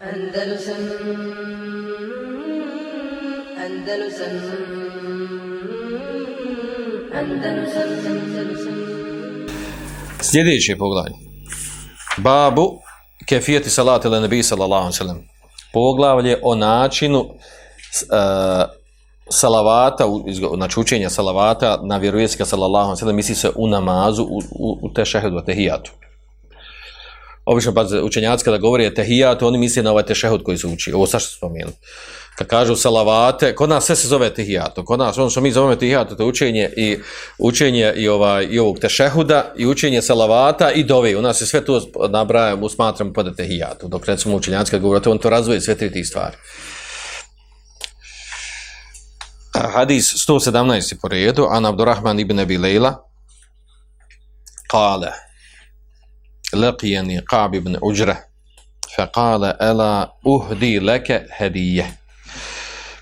Andalusam Andalusam Andalusam Andalusam Sljedeće poglavlje. Babu kefijeti salati ili nebi sallallahu alaihi sallam. Poglavlje o načinu uh, salavata, znači učenja salavata na vjerovijeska sallallahu alaihi sallam, misli se u namazu, u, u, u tešahedu, u tehijatu. Obično pa učenjaci kada govori o tehijatu, oni misle na ovaj tešehud koji su uči. Ovo sad što spomenuli. Kad kažu salavate, kod nas sve se zove tehijatu. Kod nas, ono što mi zovemo tehijatu, to je učenje i, učenje i, ovaj, i ovog tešehuda i učenje salavata i dove. U nas se sve to nabrajamo, smatramo pa pod tehijatu. Dok recimo učenjaci kada govori, on to razvoje sve tri tih stvari. Hadis 117. po redu, An Abdurrahman ibn Abi Lejla, kale, لقيني قعب بن أجرة فقال ألا أهدي لك هدية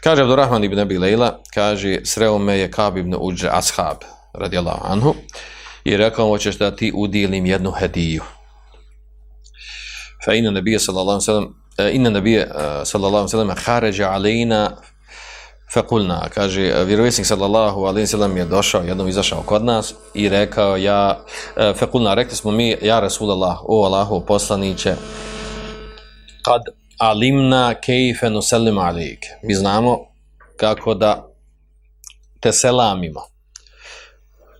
kaže Abdurrahman ibn Abi Lejla, kaže, sreo me je Kab ibn Uđe Ashab, radijallahu anhu, i rekao mu, hoćeš da ti udijelim jednu hediju. Fa inna nabije, sallallahu sallam, inna nabije, sallallahu sallam, haređa alejna Fekulna, kaže, vjerovjesnik sallallahu alaihi sallam je došao, jednom izašao kod nas i rekao, ja, e, fekulna, rekli smo mi, ja Rasulallah, o Allahu poslaniće, kad alimna kejfe nusallim alaik. Mi znamo kako da te selamimo.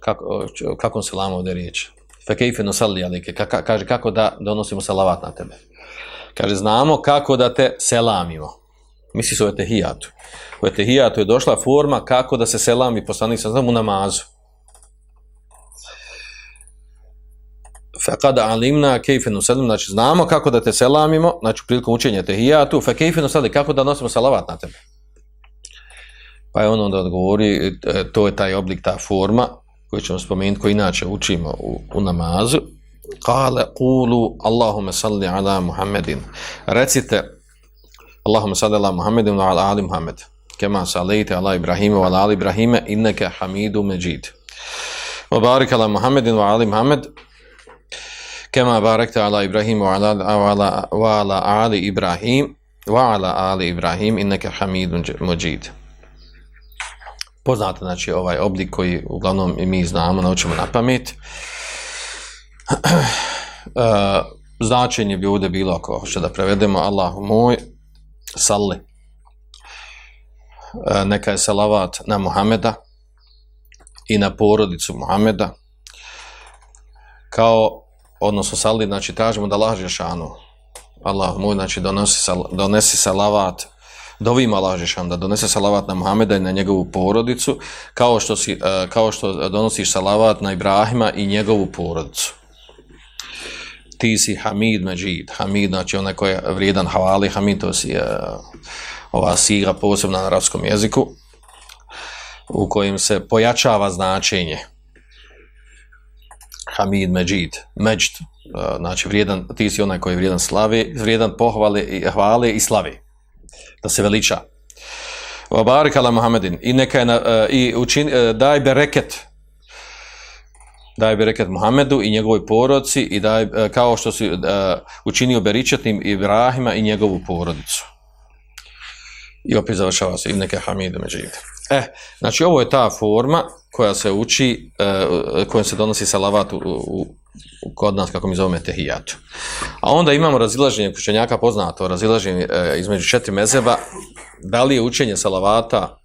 Kako, kako selamo ovdje riječ? Fe kejfe nusalli alaik. Kaže, kako da donosimo salavat na tebe. Kaže, znamo kako da te selamimo. Misli se o etehijatu. U etehijatu je došla forma kako da se selami poslanik sa u namazu. Fekada alimna kejfenu selim, znači znamo kako da te selamimo, znači prilikom učenja etehijatu, fe kejfenu selim, kako da nosimo salavat na tebe. Pa je on onda odgovori, e, to je taj oblik, ta forma, koju ćemo spomenuti, koju inače učimo u, u namazu. Kale, kulu, Allahume salli ala Muhammedin. Recite, Allahumma salli ala Muhammedin wa ala ali Muhammed. Kema sallaita ala Ibrahim wa ala ali Ibrahim innaka hamidu Majid. Wa barik ala Muhammedin wa ali Muhammad. Kema barakta ala Ibrahim wa ala wa ala ali Ibrahim wa ala ali Ibrahim innaka hamidu Majid. Poznate znači ovaj oblik koji uglavnom i mi znamo, naučimo na pamet. uh, značenje bi ovdje bilo ako hoće da prevedemo Allahu moj salli. E, neka je salavat na Muhameda i na porodicu Muhameda. Kao odnosno salli znači tražimo da laže šanu Allah moj znači donosi, sal, donesi salavat dovima Allah da donese salavat na Muhameda i na njegovu porodicu kao što, si, e, kao što donosiš salavat na Ibrahima i njegovu porodicu ti si Hamid Majid, Hamid, znači onaj koji je vrijedan havali, Hamid, to si je ova siga posebna na arabskom jeziku, u kojim se pojačava značenje. Hamid Majid, Majd, eh, znači vrijedan, ti si onaj koji je vrijedan slave, vrijedan pohvale i hvale i slave, da se veliča. Wa barik ala Muhammedin, i neka je, na, eh, i učin, daj bereket, daj bereket Muhammedu i njegovoj porodici i daj, e, kao što si uh, učinio beričetnim Ibrahima i njegovu porodicu. I opet završava se Ibneke Hamidu Međide. Eh, znači ovo je ta forma koja se uči, uh, kojom se donosi salavat u, u, u kod nas, kako mi zoveme, tehijatu. A onda imamo razilaženje kućenjaka poznato, razilaženje uh, između četiri mezeba, da li je učenje salavata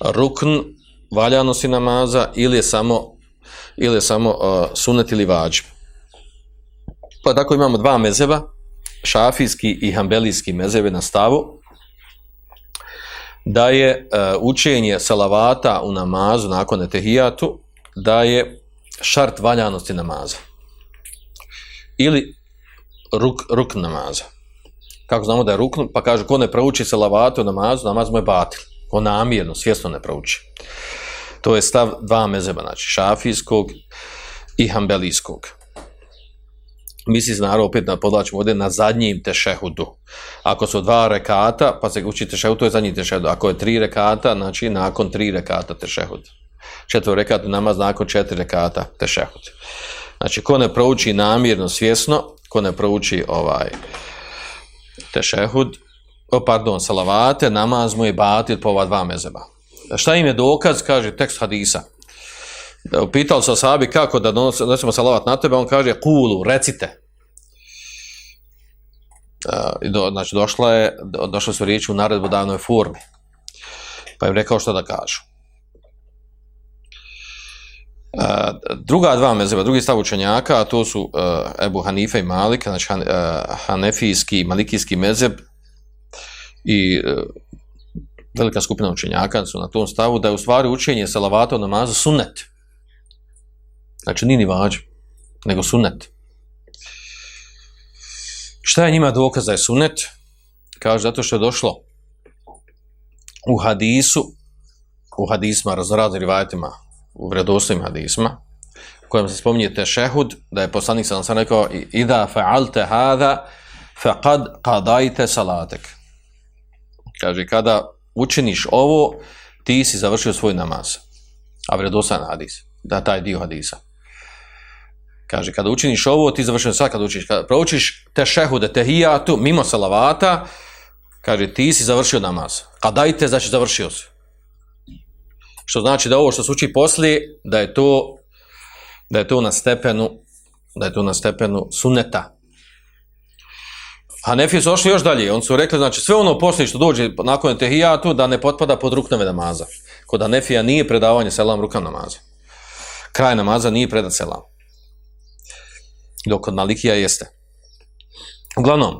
rukn, valjanosti namaza ili je samo ili je samo uh, sunet ili vađb. Pa tako imamo dva mezeba, šafijski i hambelijski mezebe na stavu, da je uh, učenje salavata u namazu nakon etehijatu, da je šart valjanosti namaza. Ili ruk, ruk namaza. Kako znamo da je ruk, pa kaže, ko ne prouči salavatu u namazu, namaz mu je batil. Ko namjerno, svjesno ne prouči. To je stav dva mezeba, znači šafijskog i hambelijskog. Misli se naravno opet na podlačimo ovdje na zadnjim tešehudu. Ako su dva rekata, pa se uči tešehud, to je zadnji tešehud. Ako je tri rekata, znači nakon tri rekata tešehud. Četvr rekata namaz nakon četiri rekata tešehud. Znači, ko ne prouči namirno, svjesno, ko ne prouči ovaj, tešehud, o, pardon, salavate, namaz mu je batil po ova dva mezeba. Šta im je dokaz, kaže tekst hadisa. Pitao se sahabi kako da donosimo salavat na tebe, on kaže kulu, recite. Do, znači došla je, došla došle su riječi u naredbodavnoj formi. Pa im rekao što da kažu. Uh, druga dva mezeba, drugi stav učenjaka, a to su uh, Ebu Hanife i Malik, znači han, uh, Hanefijski i Malikijski mezeb i uh, velika skupina učenjaka su na tom stavu da je u stvari učenje salavata u namazu sunnet. Znači nije ni vađu, nego sunnet. Šta je njima dokaz da je sunnet? Kaže, zato što je došlo u hadisu, u hadisma, raznoraznim rivajetima, u vredosnim hadisma, u kojem se spominje tešehud, da je poslanik sam sam rekao, ida fa'alte hada, faqad qadajte salatek. Kaže, kada učiniš ovo, ti si završio svoj namaz. A vredosan hadis, da taj dio hadisa. Kaže, kada učiniš ovo, ti završio sad kada učiš. Kada proučiš te šehude, te hijatu, mimo salavata, kaže, ti si završio namaz. Qadajte, znači završio si. Što znači da ovo što se uči poslije, da je to da je to na stepenu da je to na stepenu sunneta. Hanefije su ošli još dalje. On su rekli, znači sve ono poslije što dođe nakon tehijatu, da ne potpada pod ruknove namaza. Kod Hanefija nije predavanje selam rukam namaza. Kraj namaza nije predat selam. Dok kod Malikija jeste. Uglavnom,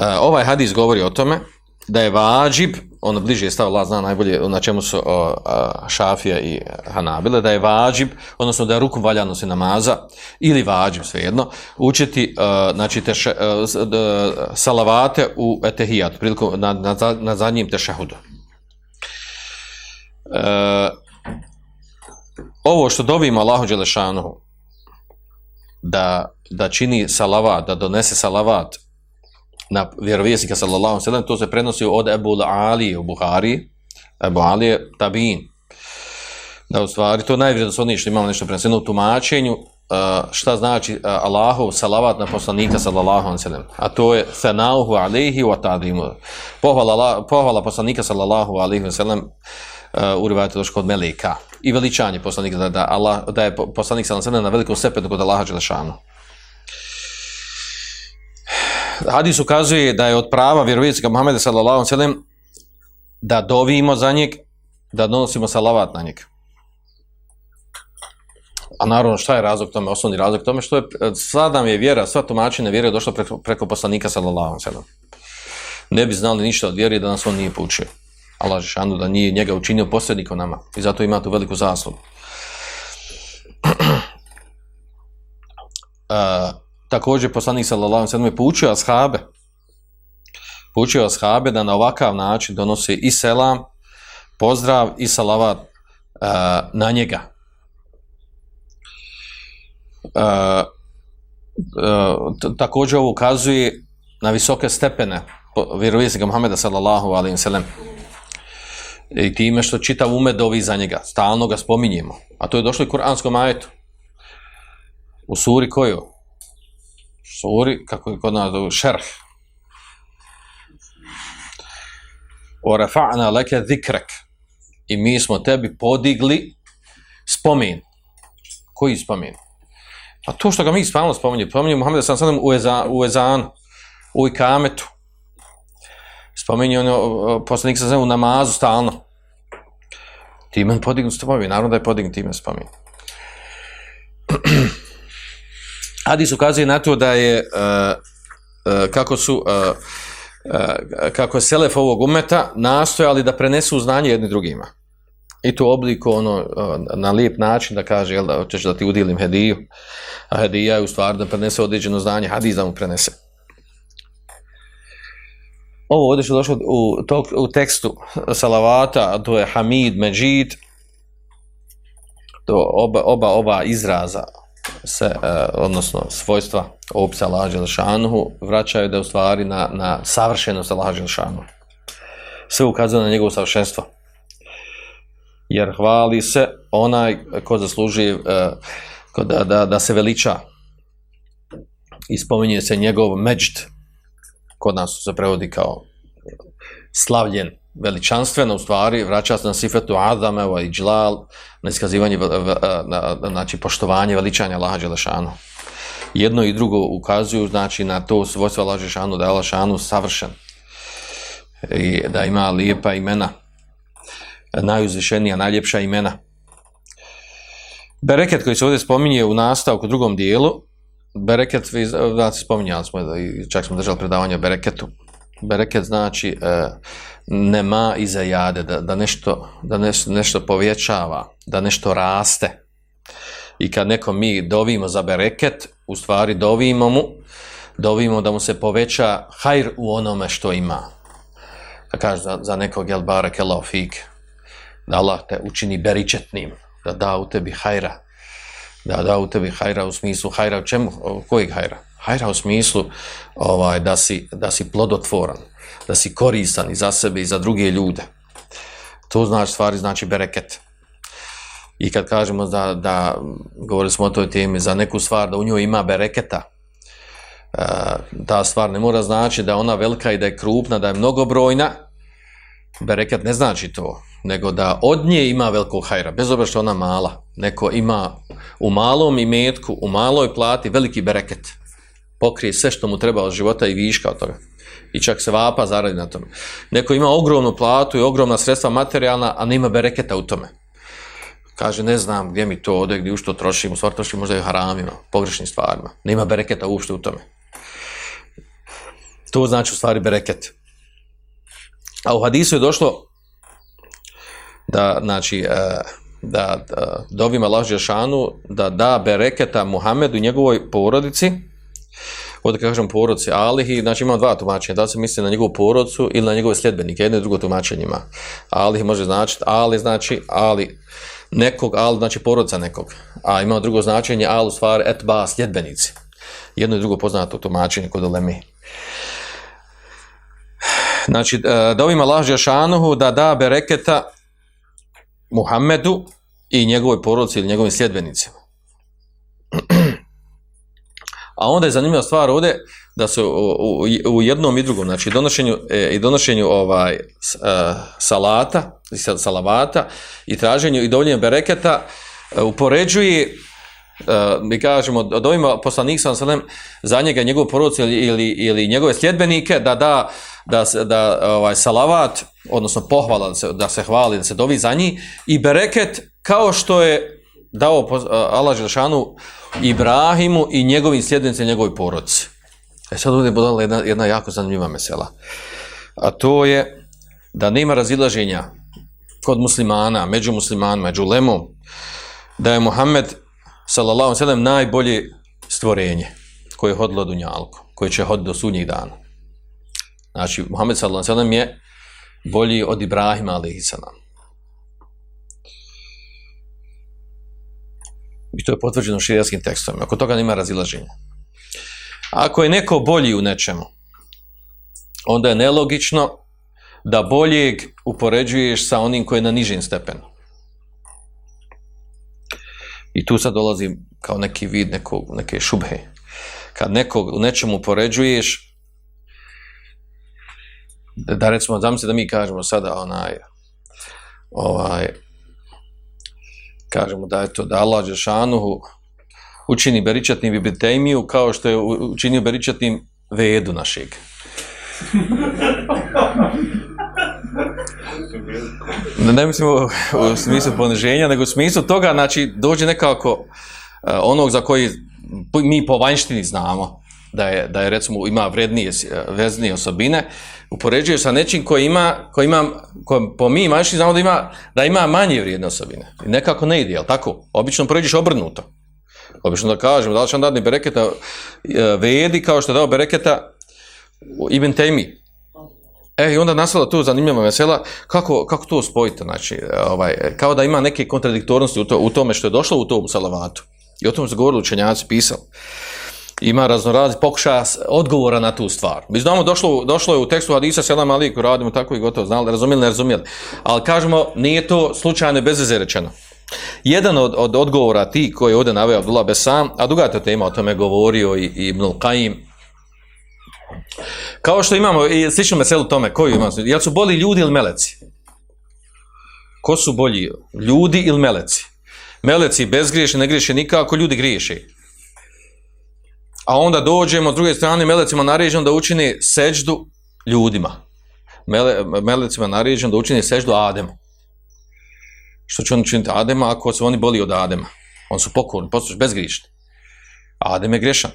eh, ovaj hadis govori o tome da je vađib, on bliže je stao, Allah zna najbolje na čemu su o, a, Šafija i Hanabile, da je vađib, odnosno da je rukom valjanosti namaza, ili vađib, svejedno, učiti a, znači, teše, e, a, d, salavate u etehijatu, prilikom, na, na, na zadnjim tešahudu. E, ovo što dobimo Allahu Đelešanu, da, da čini salavat, da donese salavat na vjerovjesnika sallallahu alejhi ve sellem to se prenosi od Ebu Ali u Buhari Ebu Ali je tabin. Da u stvari to najvjerodostojnije što imamo nešto preneseno u tumačenju uh, šta znači uh, Allahov salavat na poslanika sallallahu alejhi ve sellem. A to je sanauhu alejhi wa ta'dimu pohvala pohvala poslanika sallallahu alejhi ve sellem uh, u rivajetu došlo kod Melika i veličanje poslanika da, da Allah da je poslanik sallallahu alejhi ve sellem na velikom stepenu kod Allaha dželle hadis ukazuje da je od prava vjerovijeska Muhammeda sallallahu alejhi ve sellem da dovimo za njeg, da donosimo salavat na njeg. A naravno šta je razlog tome, osnovni razlog tome, što je, sada nam je vjera, sva tumačina vjere je došla preko, preko poslanika sallallahu alejhi ve sellem. Ne bi znali ništa od vjere da nas on nije poučio. Allah Žešanu da nije njega učinio posljednikom nama. I zato ima tu veliku zaslugu. uh, također poslanik sallallahu alejhi ve sellem poučio ashabe poučio ashabe da na ovakav način donose i selam pozdrav i salavat uh, na njega. Uh, uh, također ovo ukazuje na visoke stepene vjerovijesnika Muhameda sallallahu alejhi ve sellem. I time što čitav umet dovi za njega stalno ga spominjemo. A to je došlo i kuranskom ajetu. U suri koju? Suri, kako je kod nas šerh. O rafa'na leke zikrek. I mi smo tebi podigli spomin. Koji spomin? Pa to što ga mi spavno spominje, spominje Muhammed sam sadem u, eza, u Ezanu, u Ikametu. Spominje ono, poslanik sam u namazu stalno. Timen podignu spomin, naravno da je podignu time spomin. Hadis ukazuje na to da je uh, uh, kako su uh, uh, kako je selef ovog umeta nastojali da prenesu znanje jedni drugima. I to obliku ono uh, na lijep način da kaže jel da hoćeš da ti udilim hediju. A hedija je u stvari da prenese određeno znanje, hadis da mu prenese. Ovo ovdje što došlo u, to, u tekstu salavata, to je Hamid, Međid, to oba, oba ova izraza, se, uh, odnosno svojstva opisa Allaha Đelšanuhu vraćaju da u stvari na, na savršenost Allaha Đelšanuhu. Sve ukazuje na njegovo savršenstvo. Jer hvali se onaj ko zasluži uh, ko da, da, da se veliča i spominje se njegov međd kod nas se prevodi kao slavljen, veličanstvena u stvari, vraća se na sifetu Adame, ovaj iđlal, na iskazivanje, e, na, na, znači poštovanje, veličanja Allaha Đelešanu. Jedno i drugo ukazuju, znači, na to svojstvo Allaha Đelešanu, da je Allah Đelešanu savršen i da ima lijepa imena, najuzvišenija, najljepša imena. Bereket koji se ovdje spominje u nastavku u drugom dijelu, bereket, vi znači, spominjali smo, i čak smo držali predavanje o bereketu. Bereket znači e, nema iza jade, da, da, nešto, da nešto, nešto povjećava, da nešto raste. I kad neko mi dovimo za bereket, u stvari dovimo mu, dovimo da mu se poveća hajr u onome što ima. Da kaže za, za nekog, jel barek, jel fik, da Allah te učini beričetnim, da da u tebi hajra, da da u tebi hajra u smislu hajra u čemu, kojeg hajra? Hajra u smislu ovaj, da, si, da si plodotvoran, da si koristan i za sebe i za druge ljude. To znači stvari, znači bereket. I kad kažemo da, da govorili smo o toj temi, za neku stvar da u njoj ima bereketa, e, ta stvar ne mora znači da ona velika i da je krupna, da je mnogobrojna, bereket ne znači to nego da od nje ima velikog hajra, bez obzira što ona mala. Neko ima u malom imetku, u maloj plati veliki bereket. Pokrije sve što mu treba od života i viška od toga. I čak se vapa zaradi na tome. Neko ima ogromnu platu i ogromna sredstva materijalna, a nema bereketa u tome. Kaže, ne znam gdje mi to ode, gdje u što trošim, u stvar trošim možda i haramima, pogrešnim stvarima. Nema bereketa uopšte u tome. To znači u stvari bereket. A u hadisu je došlo da znači e, da, da dovima Allah Žešanu da da bereketa Muhammedu i njegovoj porodici ovdje kažem porodci Alihi, znači ima dva tumačenja, da se misli na njegovu porodcu ili na njegove sljedbenike, jedno i drugo tumačenje ima. Alihi može značiti, Ali znači Ali nekog, Ali znači porodica nekog, a ima drugo značenje, Ali u stvari etba sljedbenici. Jedno i drugo poznato tumačenje kod Olemi. Znači, e, da ovima lažja šanuhu da da bereketa Muhammedu i njegovoj porodici ili njegovim sljedbenicima. A onda je zanimljiva stvar ovdje da se u, u, u jednom i drugom, znači donošenju, e, i donošenju ovaj, s, e, salata, salavata i traženju i dovoljenju bereketa e, upoređuje, e, mi kažemo, od ovima poslanik sam salem za njega, njegov porodicu ili, ili, ili njegove sljedbenike da da da se da ovaj salavat odnosno pohvala da se, da se hvali da se dovi za njih i bereket kao što je dao Allah Želšanu Ibrahimu i njegovim sljednicima njegovoj porodici. E sad ovdje je podala jedna, jedna jako zanimljiva mesela. A to je da nema razilaženja kod muslimana, među muslimanima, među lemom, da je Muhammed sallallahu sallam najbolje stvorenje koje je hodilo do njalku, koje će hoditi do sudnjih dana. Znači, Muhammed sallallahu sallam je bolji od Ibrahima alaihissalam. I to je potvrđeno širijaskim tekstom. Oko toga nema razilaženja. Ako je neko bolji u nečemu, onda je nelogično da boljeg upoređuješ sa onim koji je na nižim stepenu. I tu sad dolazi kao neki vid nekog, neke šubhe. Kad nekog u nečemu upoređuješ, da, da recimo, zamisli da mi kažemo sada onaj, ovaj, kažemo da je to da Allah Žešanuhu učini beričatnim Ibitejmiju kao što je učinio beričatnim vedu našeg. Ne, ne mislim u, u smislu poniženja, nego u smislu toga, znači, dođe nekako uh, onog za koji mi po vanjštini znamo, da je, da je recimo ima vrednije, veznije osobine, upoređuje sa nečim koji ima, koji ima ko, po mi manjši znamo da ima, da ima manje vrijedne osobine. I nekako ne ide, jel tako? Obično poređuješ obrnuto. Obično da kažemo, da li će on dati bereketa e, vedi kao što je dao bereketa Ibn Taymi. E, i onda nastala tu zanimljiva vesela, kako, kako to spojite, znači, e, ovaj, kao da ima neke kontradiktornosti u, to, u tome što je došlo u tom salavatu. I o tom se govorili učenjaci, pisali ima raznorazni pokušaja odgovora na tu stvar. Mi znamo, došlo, došlo je u tekstu Hadisa Selam aliku, radimo tako i gotovo, znali, razumijeli, ne razumijeli. Ali kažemo, nije to slučajno bez veze rečeno. Jedan od, od odgovora ti koji je ovdje naveo Abdullah Besam, a druga je to tema, o tome govorio i, i Ibn Qaim, Kao što imamo i slično meselu tome, koju imamo? Jel su bolji ljudi ili meleci? Ko su bolji? Ljudi ili meleci? Meleci bezgriješni, ne griješe nikako, ljudi griješi. A onda dođemo s druge strane melecima naređeno da učini seđdu ljudima. Mele, melecima naređeno da učini seđdu Ademu. Što će on učiniti Adema ako su oni boli od Adema? On su pokorni, postoji bezgrišni. Adem je grešan.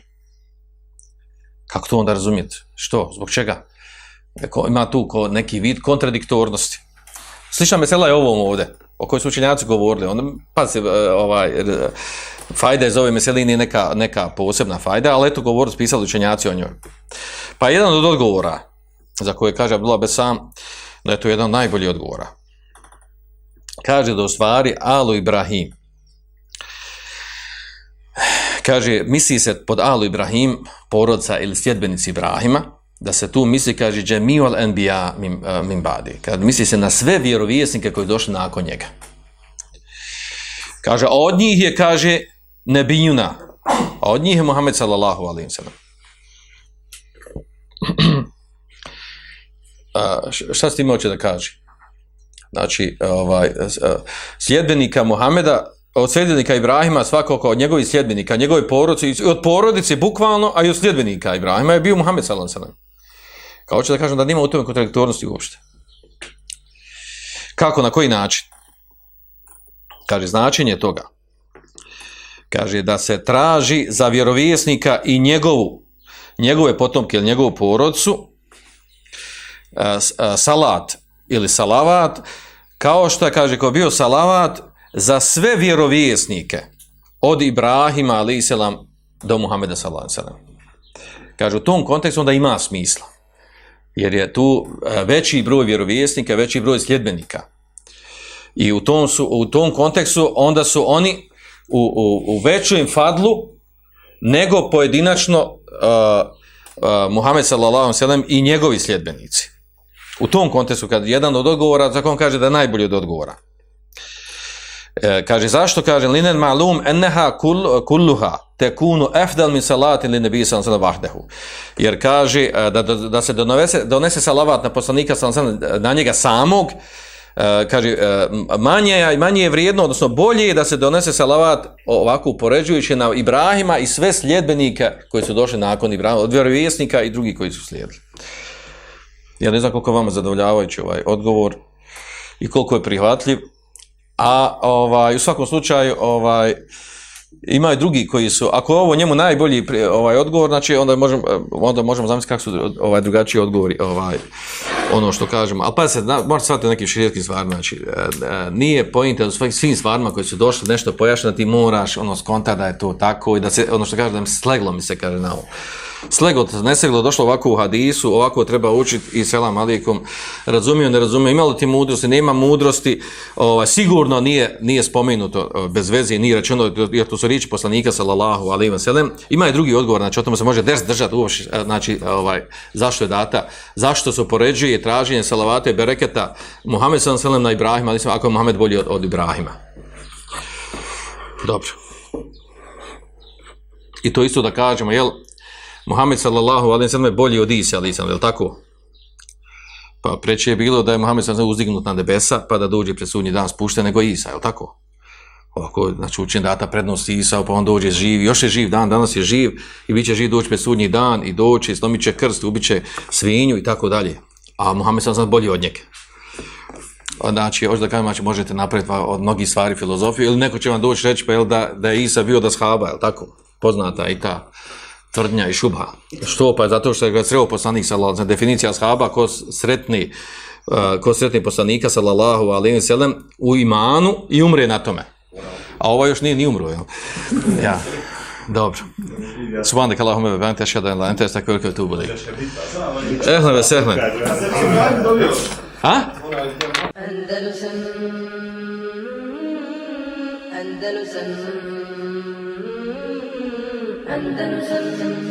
Kako to onda razumijete? Što? Zbog čega? Eko, ima tu ko neki vid kontradiktornosti. Slična mesela je ovom ovde, o kojoj su učenjaci govorili. Onda, pa se, ovaj, e, fajda iz ove meseline je neka, neka posebna fajda, ali eto govor spisali učenjaci o njoj. Pa jedan od odgovora, za koje kaže Abdullah Besam, da je to jedan od najboljih odgovora. Kaže da u stvari Alu Ibrahim, kaže, misli se pod Alu Ibrahim, porodca ili sljedbenici Ibrahima, da se tu misli, kaže, Džemiju al-Enbija mim, uh, eh, badi. Kad misli se na sve vjerovijesnike koji došli nakon njega. Kaže, a od njih je, kaže, nebijuna. A od njih je Muhammed sallallahu alaihi sallam. šta s tim hoće da kaže? Znači, ovaj, sljedbenika Muhameda, od sljedbenika Ibrahima, svakako od njegovih sljedbenika, njegove porodice, od porodice bukvalno, a i od sljedbenika Ibrahima je bio Muhammed sallallahu alaihi sallam. Kao će da kažem da nima u tome kontradiktornosti uopšte. Kako, na koji način? Kaže, značenje toga. Kaže, da se traži za vjerovjesnika i njegovu, njegove potomke ili njegovu porodcu e, e, salat ili salavat, kao što kaže, ko bio salavat za sve vjerovjesnike od Ibrahima, ali selam, do Muhameda, sallallahu alaihi Kaže, u tom kontekstu onda ima smisla jer je tu e, veći broj vjerovjesnika, veći broj sljedbenika. I u tom, su, u tom kontekstu onda su oni u, u, u većem fadlu nego pojedinačno uh, uh, Muhammed sallallahu sallam i njegovi sljedbenici. U tom kontekstu, kad jedan od odgovora, zakon kaže da je najbolji od odgovora. E, kaže, zašto kaže, linen malum enneha kul, kulluha, tekunu efdal min salatin li nebi sallam sallam vahdehu. Jer kaže e, da, da, da se donese, donese salavat na poslanika sallam sallam na njega samog, e, kaže eh, manje manje je vrijedno, odnosno bolje je da se donese salavat ovako upoređujući na Ibrahima i sve sljedbenika koji su došli nakon Ibrahima, od vjerovjesnika i drugi koji su slijedili. Ja ne znam koliko vama zadovoljavajući ovaj odgovor i koliko je prihvatljiv, a ovaj, u svakom slučaju ovaj, ima i drugi koji su, ako ovo njemu najbolji ovaj odgovor, znači onda možemo, eh, onda možemo zamisliti kako su ovaj drugačiji odgovori, ovaj, ono što kažemo. Ali pa se, možete shvatiti nekim širijetkim stvarima, znači, e, e, nije pojinte u svim stvarima koji su došli nešto pojašnjati, moraš ono skonta da je to tako i da se, ono što kaže, da mi sleglo mi se kaže na ovo sleglo, neseglo, došlo ovako u hadisu, ovako treba učiti i selam alijekom, razumio, ne razumio, imalo ti mudrosti, nema mudrosti, ovaj, sigurno nije, nije spomenuto bez veze, nije rečeno, jer to su riječi poslanika, sallallahu alaihi wa sallam, ima i drugi odgovor, znači o tome se može des držati uopšte, znači ovaj, zašto je data, zašto se poređuje traženje salavate bereketa Muhammed sallallahu alaihi wa sallam na Ibrahima, ali ako je Muhammed bolji od, od Ibrahima. Dobro. I to isto da kažemo, jel, Muhammed sallallahu alejhi ve sellem bolji od Isa alejhi je tako? Pa preče je bilo da je Muhammed sallallahu uzdignut na nebesa pa da dođe pred sudnji dan spušten nego Isa, je tako? Ovako, znači učin data prednost Isa, pa on dođe živ, još je živ dan, danas je živ i bit će živ doći pred sudnji dan i doći, slomit će krst, ubiće svinju i tako dalje. A Muhammed sallallahu bolji od njega. Pa znači, hoće da kažem, znači, možete napraviti od mnogih stvari filozofiju, ili neko će vam doći reći, pa jel da, da je Isa bio da shaba, jel tako? Poznata i ta tvrdnja i šubha. Što pa zato što je ga sreo poslanik sallallahu alejhi definicija ashaba ko sretni uh, ko sretni poslanika sallallahu alejhi ve sellem u imanu i umre na tome. A ovo još nije ni umro, jel? Ja. Dobro. Subhanak Allahumma wa bihamdika ashhadu an la ilaha illa anta astaghfiruka wa atubu ilayk. Ehlan ve sehlan. Ha? Andalusan Andalusan Andalusam Andalusam